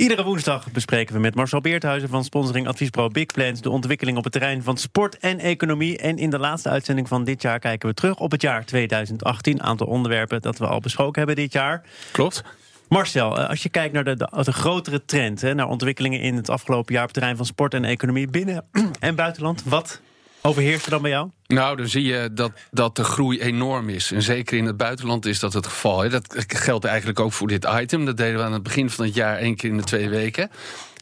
Iedere woensdag bespreken we met Marcel Beerthuizen van sponsoring Adviesbureau Big Plans de ontwikkeling op het terrein van sport en economie. En in de laatste uitzending van dit jaar kijken we terug op het jaar 2018. Aantal onderwerpen dat we al besproken hebben dit jaar. Klopt. Marcel, eh, als je kijkt naar de, de, de grotere trend, hè, naar ontwikkelingen in het afgelopen jaar op het terrein van sport en economie binnen en buitenland, wat overheerst er dan bij jou? Nou, dan zie je dat, dat de groei enorm is. En zeker in het buitenland is dat het geval. Dat geldt eigenlijk ook voor dit item. Dat deden we aan het begin van het jaar één keer in de twee weken.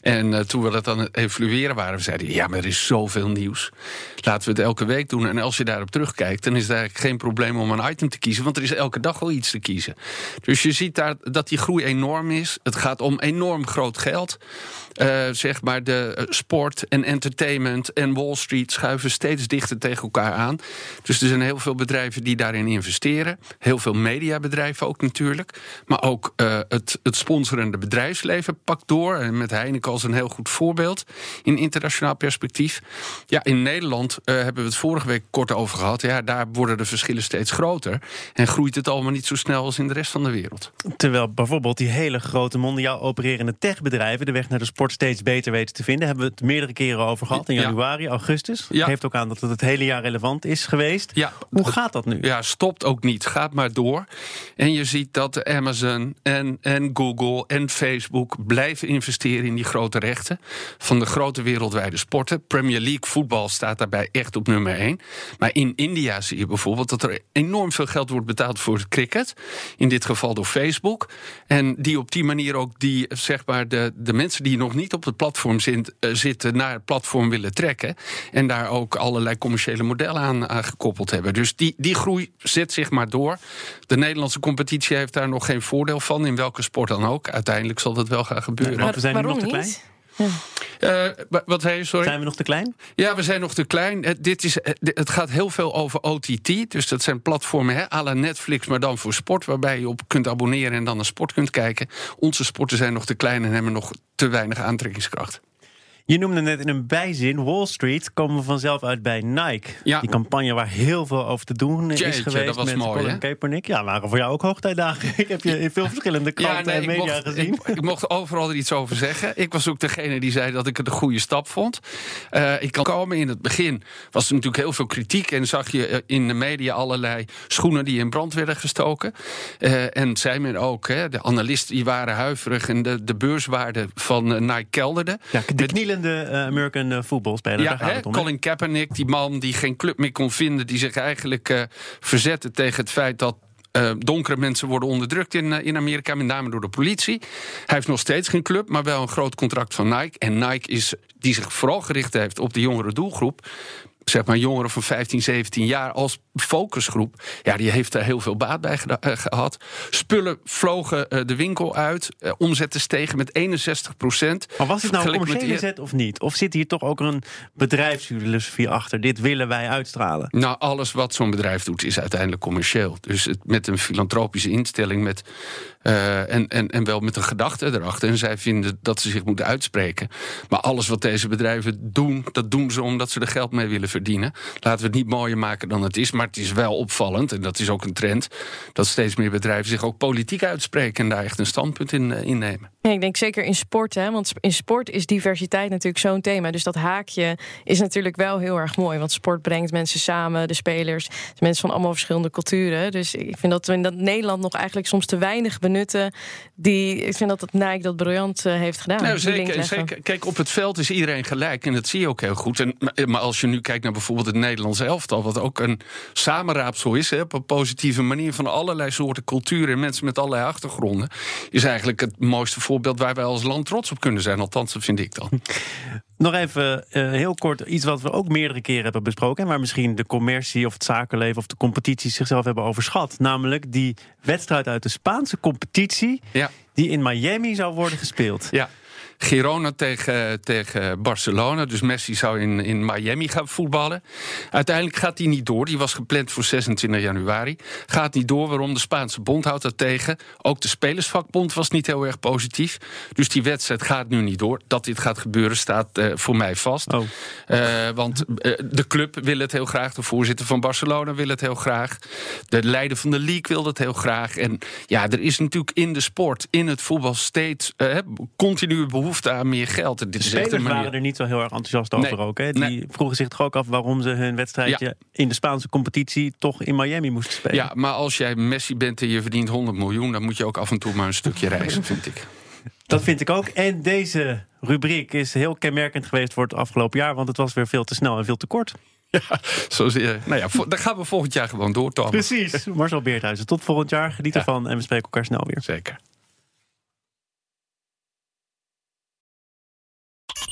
En uh, toen we dat aan het evalueren waren, we zeiden ja, maar er is zoveel nieuws. Laten we het elke week doen. En als je daarop terugkijkt, dan is het eigenlijk geen probleem om een item te kiezen, want er is elke dag wel iets te kiezen. Dus je ziet daar dat die groei enorm is. Het gaat om enorm groot geld. Uh, zeg maar de sport en entertainment en Wall Street schuiven steeds dichter tegen elkaar aan. Dus er zijn heel veel bedrijven die daarin investeren. Heel veel mediabedrijven ook natuurlijk. Maar ook het, het sponsorende bedrijfsleven pakt door. En met Heineken als een heel goed voorbeeld in internationaal perspectief. Ja, in Nederland uh, hebben we het vorige week kort over gehad. Ja, daar worden de verschillen steeds groter. En groeit het allemaal niet zo snel als in de rest van de wereld. Terwijl bijvoorbeeld die hele grote mondiaal opererende techbedrijven de weg naar de sport steeds beter weten te vinden. Hebben we het meerdere keren over gehad in januari, ja. augustus. Ja. Geeft ook aan dat het het hele jaar relevant is geweest. Ja. Hoe gaat dat nu? Ja, stopt ook niet. Gaat maar door. En je ziet dat Amazon en, en Google en Facebook blijven investeren in die grote rechten van de grote wereldwijde sporten. Premier League voetbal staat daarbij echt op nummer 1. Maar in India zie je bijvoorbeeld dat er enorm veel geld wordt betaald voor het cricket. In dit geval door Facebook. En die op die manier ook die, zeg maar, de, de mensen die nog niet op het platform uh, zitten, naar het platform willen trekken. En daar ook allerlei commerciële modellen aan, aan gekoppeld hebben. Dus die, die groei zet zich maar door. De Nederlandse competitie heeft daar nog geen voordeel van, in welke sport dan ook. Uiteindelijk zal dat wel gaan gebeuren. Nee, maar we zijn nu nog te klein. Uh, wat zei je, sorry? Zijn we nog te klein? Ja, we zijn nog te klein. Het, dit is, het gaat heel veel over OTT. Dus dat zijn platformen hè, à la Netflix, maar dan voor sport. Waarbij je op kunt abonneren en dan naar sport kunt kijken. Onze sporten zijn nog te klein en hebben nog te weinig aantrekkingskracht. Je noemde net in een bijzin Wall Street. Komen we vanzelf uit bij Nike. Ja. Die campagne waar heel veel over te doen is geweest dat was met mooi, Colin Kaepernick. Ja, waren voor jou ook hoogtijdagen. Ik heb je in veel verschillende kranten ja, nee, en media mocht, gezien. Ik, ik, mocht overal er iets over zeggen. Ik was ook degene die zei dat ik het een goede stap vond. Uh, ik kan komen in het begin was er natuurlijk heel veel kritiek en zag je in de media allerlei schoenen die in brand werden gestoken. Uh, en zei men ook, hè, de analisten die waren huiverig en de, de beurswaarde van Nike kelderde. Ja, de knielende American voetbalspeler. Ja, hè, om, Colin Kaepernick, die man die geen club meer kon vinden, die zich eigenlijk uh, verzette tegen het feit dat uh, donkere mensen worden onderdrukt in, uh, in Amerika, met name door de politie. Hij heeft nog steeds geen club, maar wel een groot contract van Nike. En Nike is, die zich vooral gericht heeft op de jongere doelgroep zeg maar jongeren van 15, 17 jaar als focusgroep. Ja, die heeft er heel veel baat bij gehad. Spullen vlogen uh, de winkel uit. Uh, omzetten stegen met 61 procent. Maar was het nou een commerciële zet of niet? Of zit hier toch ook een bedrijfsfilosofie achter? Dit willen wij uitstralen. Nou, alles wat zo'n bedrijf doet is uiteindelijk commercieel. Dus het, met een filantropische instelling met, uh, en, en, en wel met een gedachte erachter. En zij vinden dat ze zich moeten uitspreken. Maar alles wat deze bedrijven doen, dat doen ze omdat ze er geld mee willen verdienen. Laten we het niet mooier maken dan het is. Maar het is wel opvallend, en dat is ook een trend, dat steeds meer bedrijven zich ook politiek uitspreken en daar echt een standpunt in uh, innemen. Ik denk zeker in sport, hè, want in sport is diversiteit natuurlijk zo'n thema. Dus dat haakje is natuurlijk wel heel erg mooi. Want sport brengt mensen samen, de spelers, mensen van allemaal verschillende culturen. Dus ik vind dat we in dat Nederland nog eigenlijk soms te weinig benutten. Die, ik vind dat het Nike dat briljant uh, heeft gedaan. Nou, zeker, zeker. Kijk, op het veld is iedereen gelijk en dat zie je ook heel goed. En, maar als je nu kijkt naar bijvoorbeeld het Nederlands elftal, wat ook een samenraapsel is, hè, op een positieve manier van allerlei soorten culturen en mensen met allerlei achtergronden, is eigenlijk het mooiste voorbeeld waar wij als land trots op kunnen zijn. Althans, dat vind ik dan. Nog even uh, heel kort iets wat we ook meerdere keren hebben besproken. En waar misschien de commercie of het zakenleven of de competitie zichzelf hebben overschat. Namelijk die wedstrijd uit de Spaanse competitie. Ja. Die in Miami zou worden gespeeld. Ja. Girona tegen, tegen Barcelona. Dus Messi zou in, in Miami gaan voetballen. Uiteindelijk gaat die niet door. Die was gepland voor 26 januari. Gaat niet door. Waarom? De Spaanse bond houdt dat tegen. Ook de Spelersvakbond was niet heel erg positief. Dus die wedstrijd gaat nu niet door. Dat dit gaat gebeuren staat uh, voor mij vast. Oh. Uh, want uh, de club wil het heel graag. De voorzitter van Barcelona wil het heel graag. De leider van de league wil het heel graag. En ja, er is natuurlijk in de sport, in het voetbal steeds continue behoefte aan meer geld. Dit de spelers waren er niet zo heel erg enthousiast over nee, ook. Hè? Die nee. vroegen zich toch ook af waarom ze hun wedstrijdje ja. in de Spaanse competitie toch in Miami moesten spelen. Ja, maar als jij Messi bent en je verdient 100 miljoen, dan moet je ook af en toe maar een stukje reizen, vind ik. Dat vind ik ook. En deze rubriek is heel kenmerkend geweest voor het afgelopen jaar, want het was weer veel te snel en veel te kort. Ja, zo zie je. Nou ja, dan gaan we volgend jaar gewoon door, Tom. Precies. Marcel Beerthuizen, tot volgend jaar. Geniet ja. ervan en we spreken elkaar snel weer. Zeker.